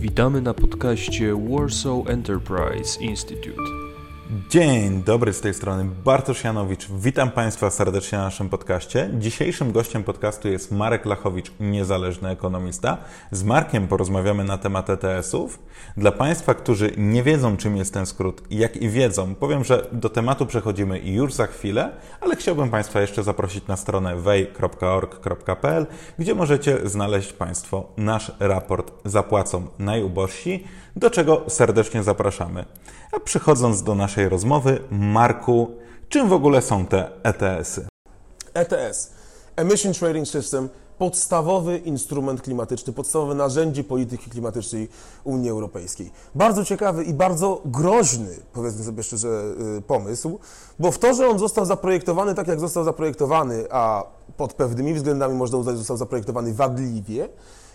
Witamy na podcaście Warsaw Enterprise Institute. Dzień dobry, z tej strony Bartosz Janowicz. Witam Państwa serdecznie na naszym podcaście. Dzisiejszym gościem podcastu jest Marek Lachowicz, niezależny ekonomista. Z Markiem porozmawiamy na temat ETS-ów. Dla Państwa, którzy nie wiedzą, czym jest ten skrót, jak i wiedzą, powiem, że do tematu przechodzimy już za chwilę, ale chciałbym Państwa jeszcze zaprosić na stronę wej.org.pl, gdzie możecie znaleźć Państwo nasz raport Zapłacą najubożsi, do czego serdecznie zapraszamy. A przechodząc do naszej rozmowy, Marku, czym w ogóle są te ETS-y? ETS, Emission Trading System, podstawowy instrument klimatyczny, podstawowe narzędzie polityki klimatycznej Unii Europejskiej. Bardzo ciekawy i bardzo groźny, powiedzmy sobie szczerze, y, pomysł, bo w to, że on został zaprojektowany tak, jak został zaprojektowany, a pod pewnymi względami można uznać, że został zaprojektowany wadliwie,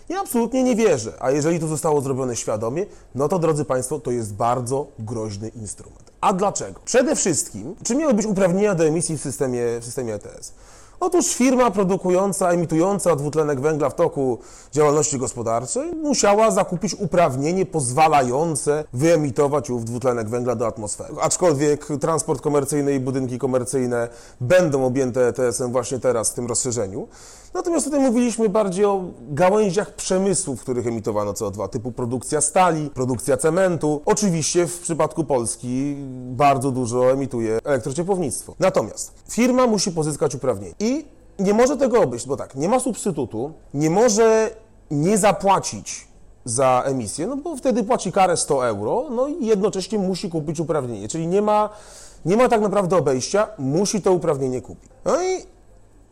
ja absolutnie nie wierzę. A jeżeli to zostało zrobione świadomie, no to drodzy Państwo, to jest bardzo groźny instrument. A dlaczego? Przede wszystkim, czy miały być uprawnienia do emisji w systemie, w systemie ETS? Otóż firma produkująca, emitująca dwutlenek węgla w toku działalności gospodarczej musiała zakupić uprawnienie pozwalające wyemitować ów dwutlenek węgla do atmosfery. Aczkolwiek transport komercyjny i budynki komercyjne będą objęte ETS-em właśnie teraz w tym rozszerzeniu. Natomiast tutaj mówiliśmy bardziej o gałęziach przemysłu, w których emitowano CO2, typu produkcja stali, produkcja cementu. Oczywiście w przypadku Polski bardzo dużo emituje elektrociepłownictwo. Natomiast firma musi pozyskać uprawnienie i nie może tego obejść, bo tak, nie ma substytutu, nie może nie zapłacić za emisję, no bo wtedy płaci karę 100 euro, no i jednocześnie musi kupić uprawnienie, czyli nie ma, nie ma tak naprawdę obejścia, musi to uprawnienie kupić. No i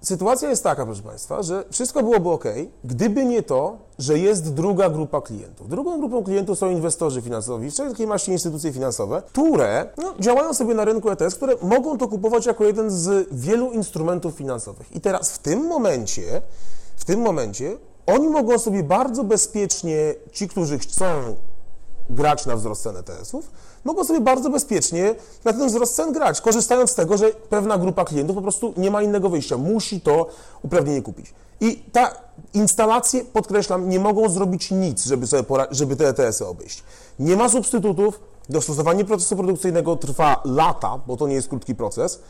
sytuacja jest taka, proszę Państwa, że wszystko byłoby ok, gdyby nie to, że jest druga grupa klientów. Drugą grupą klientów są inwestorzy finansowi, wszelkie maści instytucje finansowe, które no, działają sobie na rynku ETS, które mogą to kupować jako jeden z wielu instrumentów finansowych. I teraz w tym momencie, w tym momencie oni mogą sobie bardzo bezpiecznie, ci, którzy chcą grać na wzrost cen ETS-ów, mogą sobie bardzo bezpiecznie na ten wzrost cen grać, korzystając z tego, że pewna grupa klientów po prostu nie ma innego wyjścia, musi to uprawnienie kupić. I ta instalacje, podkreślam, nie mogą zrobić nic, żeby, sobie żeby te ETS-y obejść. Nie ma substytutów, dostosowanie procesu produkcyjnego trwa lata, bo to nie jest krótki proces.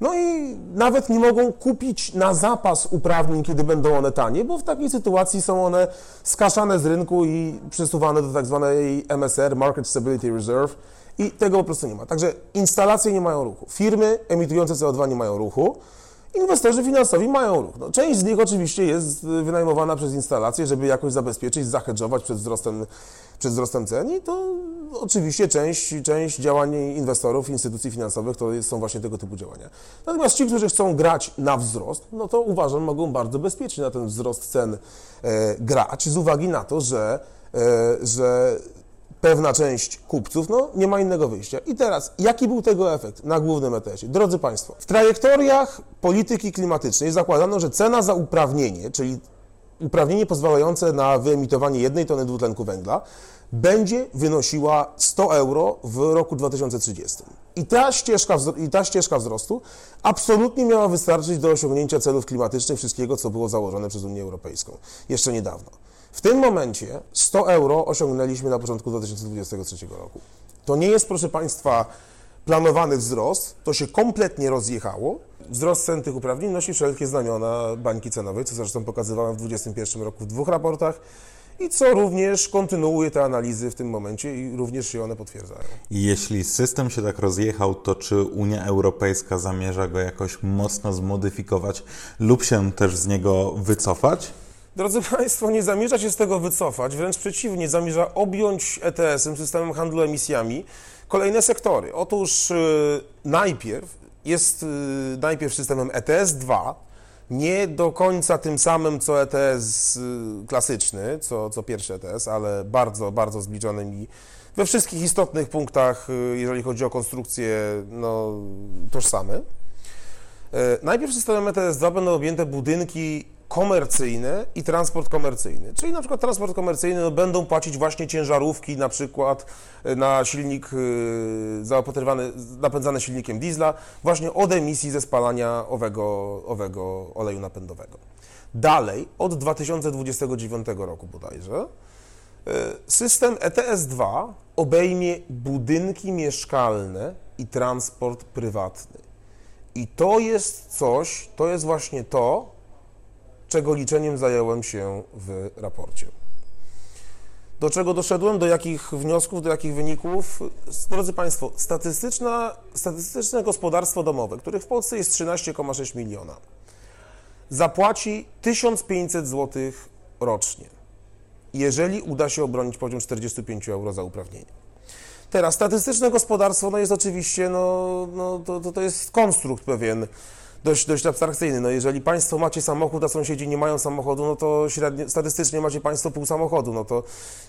No i nawet nie mogą kupić na zapas uprawnień, kiedy będą one tanie, bo w takiej sytuacji są one skaszane z rynku i przesuwane do tak zwanej MSR, Market Stability Reserve i tego po prostu nie ma. Także instalacje nie mają ruchu, firmy emitujące CO2 nie mają ruchu, Inwestorzy finansowi mają ruch. No, część z nich oczywiście jest wynajmowana przez instalacje, żeby jakoś zabezpieczyć, zahedżować przed wzrostem, przed wzrostem cen i to oczywiście część, część działań inwestorów, instytucji finansowych to są właśnie tego typu działania. Natomiast ci, którzy chcą grać na wzrost, no to uważam, mogą bardzo bezpiecznie na ten wzrost cen e, grać z uwagi na to, że, e, że pewna część kupców, no nie ma innego wyjścia. I teraz, jaki był tego efekt na głównym ETS-ie? Drodzy Państwo, w trajektoriach polityki klimatycznej zakładano, że cena za uprawnienie, czyli uprawnienie pozwalające na wyemitowanie jednej tony dwutlenku węgla, będzie wynosiła 100 euro w roku 2030. I ta, ścieżka, I ta ścieżka wzrostu absolutnie miała wystarczyć do osiągnięcia celów klimatycznych wszystkiego, co było założone przez Unię Europejską jeszcze niedawno. W tym momencie 100 euro osiągnęliśmy na początku 2023 roku. To nie jest, proszę Państwa, planowany wzrost, to się kompletnie rozjechało. Wzrost cen tych uprawnień nosi wszelkie znamiona bańki cenowej, co zresztą pokazywałem w 2021 roku w dwóch raportach i co również kontynuuje te analizy w tym momencie i również się one potwierdzają. Jeśli system się tak rozjechał, to czy Unia Europejska zamierza go jakoś mocno zmodyfikować lub się też z niego wycofać? Drodzy Państwo, nie zamierza się z tego wycofać, wręcz przeciwnie, zamierza objąć ETS-em, systemem handlu emisjami, kolejne sektory. Otóż yy, najpierw jest yy, najpierw systemem ETS-2, nie do końca tym samym co ETS yy, klasyczny, co, co pierwszy ETS, ale bardzo, bardzo zbliżonym i we wszystkich istotnych punktach, y, jeżeli chodzi o konstrukcję, no, tożsame. Y, najpierw systemem ETS-2 będą objęte budynki komercyjne i transport komercyjny. Czyli na przykład transport komercyjny no, będą płacić właśnie ciężarówki na przykład e, na silnik yy, zaopatrywany, napędzany silnikiem diesla właśnie od emisji ze spalania owego, owego oleju napędowego. Dalej, od 2029 roku bodajże, System ETS-2 obejmie budynki mieszkalne i transport prywatny. I to jest coś, to jest właśnie to, czego liczeniem zająłem się w raporcie. Do czego doszedłem, do jakich wniosków, do jakich wyników? Drodzy Państwo, statystyczne gospodarstwo domowe, których w Polsce jest 13,6 miliona, zapłaci 1500 zł rocznie, jeżeli uda się obronić poziom 45 euro za uprawnienie. Teraz statystyczne gospodarstwo no jest oczywiście, no, no to, to, to jest konstrukt pewien, dość, dość abstrakcyjny. No jeżeli Państwo macie samochód, a sąsiedzi nie mają samochodu, no to średnio, statystycznie macie Państwo pół samochodu, no to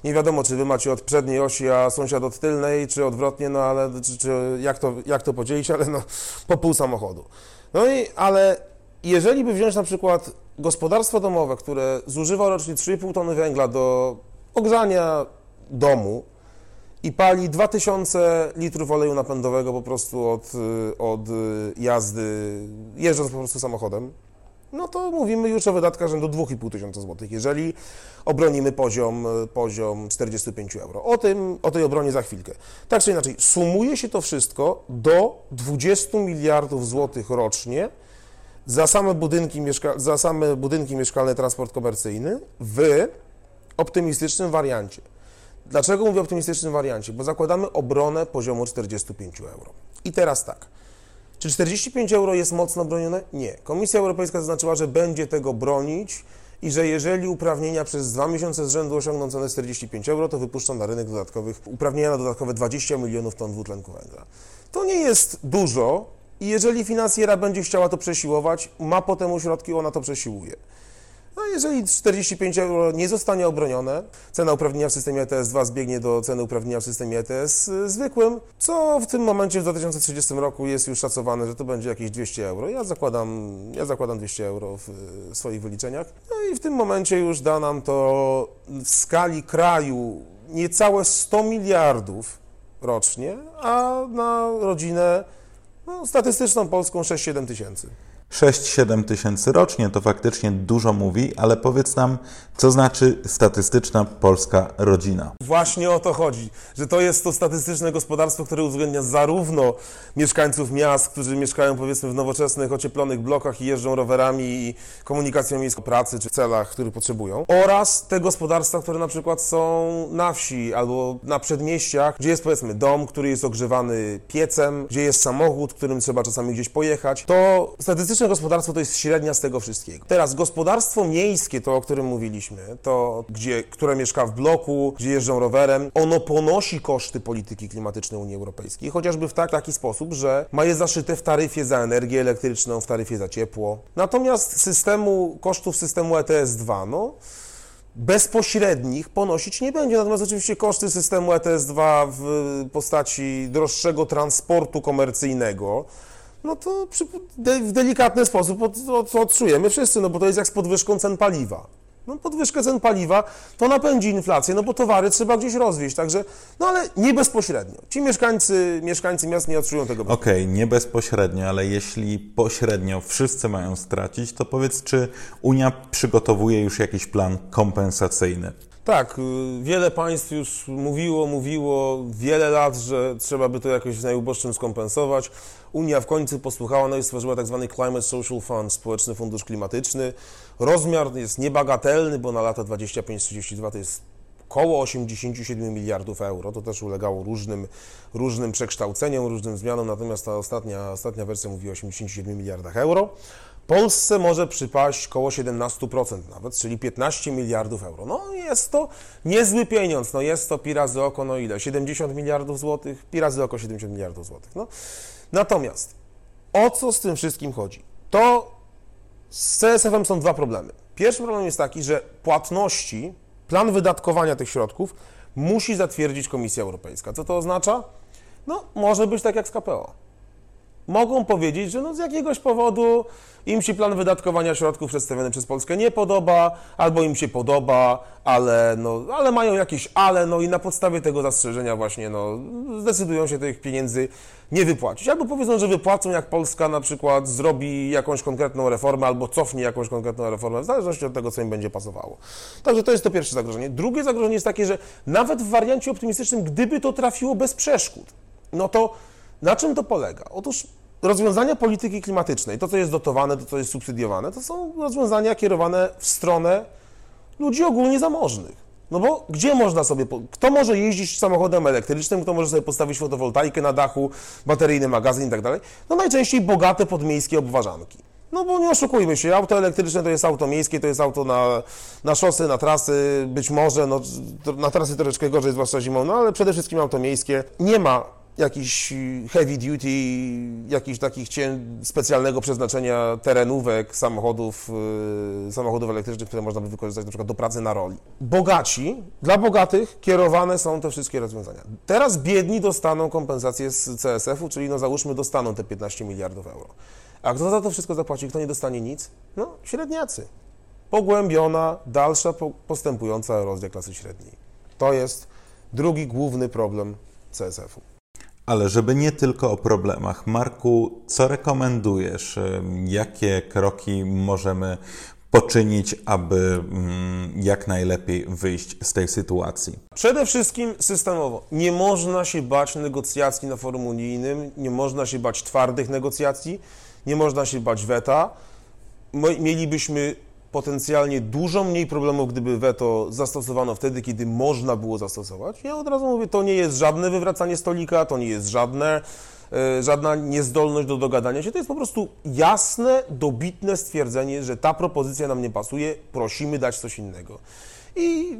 nie wiadomo, czy Wy macie od przedniej osi, a sąsiad od tylnej, czy odwrotnie, no ale czy, czy jak, to, jak to podzielić, ale no po pół samochodu. No i, ale jeżeli by wziąć na przykład gospodarstwo domowe, które zużywa rocznie 3,5 tony węgla do ogrzania domu, i pali 2000 litrów oleju napędowego po prostu od, od jazdy, jeżdżąc po prostu samochodem, no to mówimy już o wydatkach rzędu 2,5 tysiąca złotych, jeżeli obronimy poziom, poziom 45 euro. O, tym, o tej obronie za chwilkę. Tak czy inaczej, sumuje się to wszystko do 20 miliardów złotych rocznie za same budynki, mieszka za same budynki mieszkalne, transport komercyjny w optymistycznym wariancie. Dlaczego mówię o optymistycznym wariancie? Bo zakładamy obronę poziomu 45 euro. I teraz tak. Czy 45 euro jest mocno bronione? Nie. Komisja Europejska zaznaczyła, że będzie tego bronić i że jeżeli uprawnienia przez dwa miesiące z rzędu osiągną cenę 45 euro, to wypuszczą na rynek dodatkowych uprawnienia na dodatkowe 20 milionów ton dwutlenku węgla. To nie jest dużo i jeżeli finansjera będzie chciała to przesiłować, ma potem środki, ona to przesiłuje. No jeżeli 45 euro nie zostanie obronione, cena uprawnienia w systemie ETS-2 zbiegnie do ceny uprawnienia w systemie ETS y, zwykłym, co w tym momencie w 2030 roku jest już szacowane, że to będzie jakieś 200 euro. Ja zakładam, ja zakładam 200 euro w y, swoich wyliczeniach. No i w tym momencie już da nam to w skali kraju niecałe 100 miliardów rocznie, a na rodzinę no, statystyczną polską 6-7 tysięcy. 6-7 tysięcy rocznie to faktycznie dużo mówi, ale powiedz nam, co znaczy statystyczna polska rodzina? Właśnie o to chodzi, że to jest to statystyczne gospodarstwo, które uwzględnia zarówno mieszkańców miast, którzy mieszkają powiedzmy w nowoczesnych, ocieplonych blokach i jeżdżą rowerami i komunikacją miejską pracy czy celach, których potrzebują, oraz te gospodarstwa, które na przykład są na wsi albo na przedmieściach, gdzie jest powiedzmy dom, który jest ogrzewany piecem, gdzie jest samochód, którym trzeba czasami gdzieś pojechać. To statystyczne gospodarstwo to jest średnia z tego wszystkiego. Teraz gospodarstwo miejskie, to o którym mówiliśmy, to gdzie, które mieszka w bloku, gdzie jeżdżą rowerem, ono ponosi koszty polityki klimatycznej Unii Europejskiej, chociażby w tak, taki sposób, że ma je zaszyte w taryfie za energię elektryczną, w taryfie za ciepło. Natomiast systemu, kosztów systemu ETS-2, no, bezpośrednich ponosić nie będzie. Natomiast oczywiście koszty systemu ETS-2 w postaci droższego transportu komercyjnego, no to w delikatny sposób odczujemy wszyscy, no bo to jest jak z podwyżką cen paliwa no, podwyżkę cen paliwa, to napędzi inflację, no bo towary trzeba gdzieś rozwieźć, także, no ale nie bezpośrednio. Ci mieszkańcy, mieszkańcy miast nie odczują tego. Okej, okay, nie bezpośrednio, ale jeśli pośrednio wszyscy mają stracić, to powiedz, czy Unia przygotowuje już jakiś plan kompensacyjny? Tak, y, wiele państw już mówiło, mówiło wiele lat, że trzeba by to jakoś w najuboższym skompensować. Unia w końcu posłuchała, no i stworzyła tak zwany Climate Social Fund, Społeczny Fundusz Klimatyczny. Rozmiar jest niebagatelny, bo na lata 25-32 to jest około 87 miliardów euro. To też ulegało różnym, różnym przekształceniom, różnym zmianom, natomiast ta ostatnia, ostatnia wersja mówi o 87 miliardach euro. Polsce może przypaść około 17% nawet, czyli 15 miliardów euro. No jest to niezły pieniądz, no jest to pi razy oko, no ile? 70 miliardów złotych? Pi razy oko 70 miliardów złotych. No. Natomiast o co z tym wszystkim chodzi? To z CSF-em są dwa problemy. Pierwszy problem jest taki, że płatności, plan wydatkowania tych środków musi zatwierdzić Komisja Europejska. Co to oznacza? No, może być tak jak z KPO mogą powiedzieć, że no z jakiegoś powodu im się plan wydatkowania środków przedstawiony przez Polskę nie podoba, albo im się podoba, ale, no, ale mają jakieś ale, no i na podstawie tego zastrzeżenia właśnie no, zdecydują się tych pieniędzy nie wypłacić. Albo powiedzą, że wypłacą, jak Polska na przykład zrobi jakąś konkretną reformę, albo cofnie jakąś konkretną reformę, w zależności od tego, co im będzie pasowało. Także to jest to pierwsze zagrożenie. Drugie zagrożenie jest takie, że nawet w wariancie optymistycznym, gdyby to trafiło bez przeszkód, no to na czym to polega? Otóż rozwiązania polityki klimatycznej, to co jest dotowane, to co jest subsydiowane, to są rozwiązania kierowane w stronę ludzi ogólnie zamożnych. No bo gdzie można sobie, kto może jeździć samochodem elektrycznym, kto może sobie postawić fotowoltaikę na dachu, bateryjny magazyn i tak dalej? No najczęściej bogate podmiejskie obważanki. No bo nie oszukujmy się, auto elektryczne to jest auto miejskie, to jest auto na, na szosy, na trasy, być może, no, na trasy troszeczkę gorzej, zwłaszcza zimą, no ale przede wszystkim auto miejskie. Nie ma jakiś heavy duty, jakichś takich specjalnego przeznaczenia terenówek, samochodów, yy, samochodów elektrycznych, które można by wykorzystać na przykład do pracy na roli. Bogaci, dla bogatych kierowane są te wszystkie rozwiązania. Teraz biedni dostaną kompensację z CSF-u, czyli no załóżmy dostaną te 15 miliardów euro. A kto za to wszystko zapłaci? Kto nie dostanie nic? No, średniacy. Pogłębiona, dalsza, postępująca erozja klasy średniej. To jest drugi główny problem CSF-u. Ale żeby nie tylko o problemach, Marku, co rekomendujesz? Jakie kroki możemy poczynić, aby mm, jak najlepiej wyjść z tej sytuacji? Przede wszystkim systemowo. Nie można się bać negocjacji na forum unijnym, nie można się bać twardych negocjacji, nie można się bać weta. Mielibyśmy potencjalnie dużo mniej problemów, gdyby weto zastosowano wtedy, kiedy można było zastosować. Ja od razu mówię, to nie jest żadne wywracanie stolika, to nie jest żadne, e, żadna niezdolność do dogadania się, to jest po prostu jasne, dobitne stwierdzenie, że ta propozycja nam nie pasuje, prosimy dać coś innego. I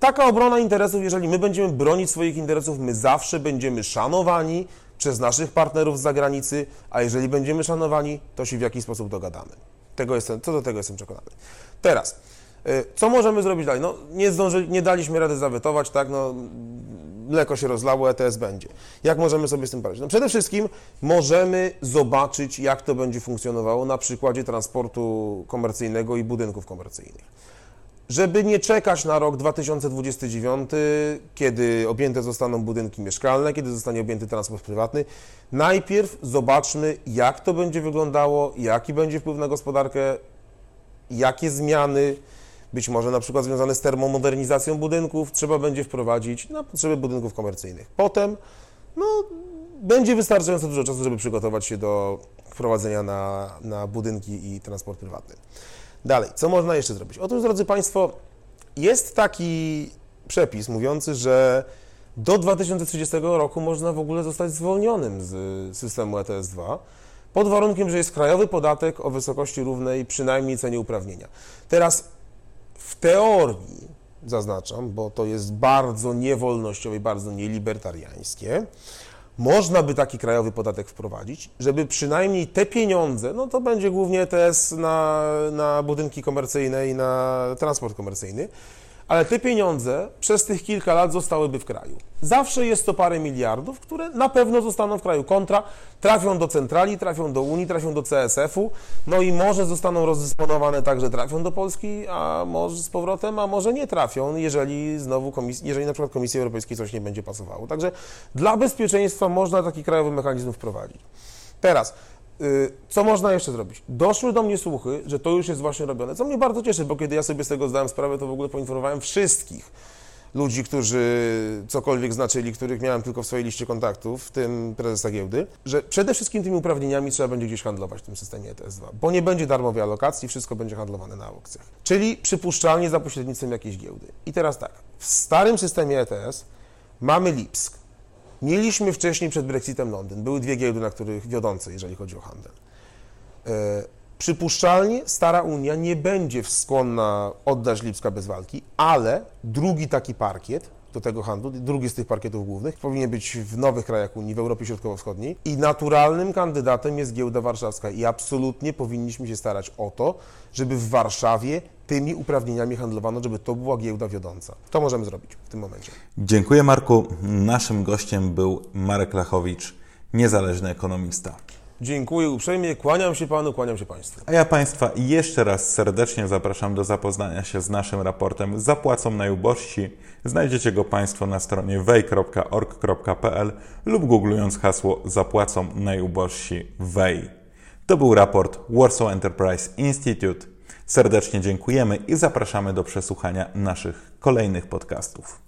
taka obrona interesów, jeżeli my będziemy bronić swoich interesów, my zawsze będziemy szanowani przez naszych partnerów z zagranicy, a jeżeli będziemy szanowani, to się w jakiś sposób dogadamy. Tego jestem, co do tego jestem przekonany. Teraz, y, co możemy zrobić dalej? No, nie, zdąży, nie daliśmy rady zawetować, tak, no, mleko się rozlało, ETS będzie. Jak możemy sobie z tym poradzić? No, przede wszystkim możemy zobaczyć, jak to będzie funkcjonowało na przykładzie transportu komercyjnego i budynków komercyjnych żeby nie czekać na rok 2029, kiedy objęte zostaną budynki mieszkalne, kiedy zostanie objęty transport prywatny, najpierw zobaczmy, jak to będzie wyglądało, jaki będzie wpływ na gospodarkę, jakie zmiany, być może na przykład związane z termomodernizacją budynków, trzeba będzie wprowadzić na potrzeby budynków komercyjnych. Potem, no, będzie wystarczająco dużo czasu, żeby przygotować się do wprowadzenia na, na budynki i transport prywatny. Dalej, co można jeszcze zrobić? Otóż, drodzy Państwo, jest taki przepis mówiący, że do 2030 roku można w ogóle zostać zwolnionym z systemu ETS-2 pod warunkiem, że jest krajowy podatek o wysokości równej przynajmniej cenie uprawnienia. Teraz w teorii, zaznaczam, bo to jest bardzo niewolnościowe i bardzo nielibertariańskie, można by taki krajowy podatek wprowadzić, żeby przynajmniej te pieniądze, no to będzie głównie ETS na, na budynki komercyjne i na transport komercyjny, ale te pieniądze przez tych kilka lat zostałyby w kraju. Zawsze jest to parę miliardów, które na pewno zostaną w kraju kontra, trafią do centrali, trafią do Unii, trafią do CSF-u, no i może zostaną rozdysponowane tak, że trafią do Polski, a może z powrotem, a może nie trafią, jeżeli znowu komis- jeżeli na przykład Komisji Europejskiej coś nie będzie pasowało. Także dla bezpieczeństwa można taki krajowy mechanizm wprowadzić. Teraz, co można jeszcze zrobić? Doszły do mnie słuchy, że to już jest właśnie robione, co mnie bardzo cieszy, bo kiedy ja sobie z tego zdałem sprawę, to w ogóle poinformowałem wszystkich ludzi, którzy cokolwiek znaczyli, których miałem tylko w swojej liście kontaktów, w tym prezesa giełdy, że przede wszystkim tymi uprawnieniami trzeba będzie gdzieś handlować w tym systemie ETS-2, bo nie będzie darmowej alokacji, wszystko będzie handlowane na aukcjach. Czyli przypuszczalnie za pośrednictwem jakiejś giełdy. I teraz tak, w starym systemie ETS mamy Lipsk, Mieliśmy wcześniej przed Brexitem Londyn. Były dwie giełdy, na których wiodące, jeżeli chodzi o handel. E, przypuszczalnie Stara Unia nie będzie skłonna oddać Lipska bez walki, ale drugi taki parkiet do tego handlu, drugi z tych parkietów głównych, powinien być w nowych krajach Unii, w Europie Środkowo-Wschodniej i naturalnym kandydatem jest giełda warszawska i absolutnie powinniśmy się starać o to, żeby w Warszawie tymi uprawnieniami handlowano, żeby to była giełda wiodąca. To możemy zrobić w tym momencie. Dziękuję Marku. Naszym gościem był Marek Lachowicz, niezależny ekonomista. Dziękuję uprzejmie, kłaniam się panu, kłaniam się państwu. A ja Państwa jeszcze raz serdecznie zapraszam do zapoznania się z naszym raportem Zapłacą najubożsi. Znajdziecie go Państwo na stronie wej.org.pl lub googlując hasło Zapłacą najubożsi wej. To był raport Warsaw Enterprise Institute. Serdecznie dziękujemy i zapraszamy do przesłuchania naszych kolejnych podcastów.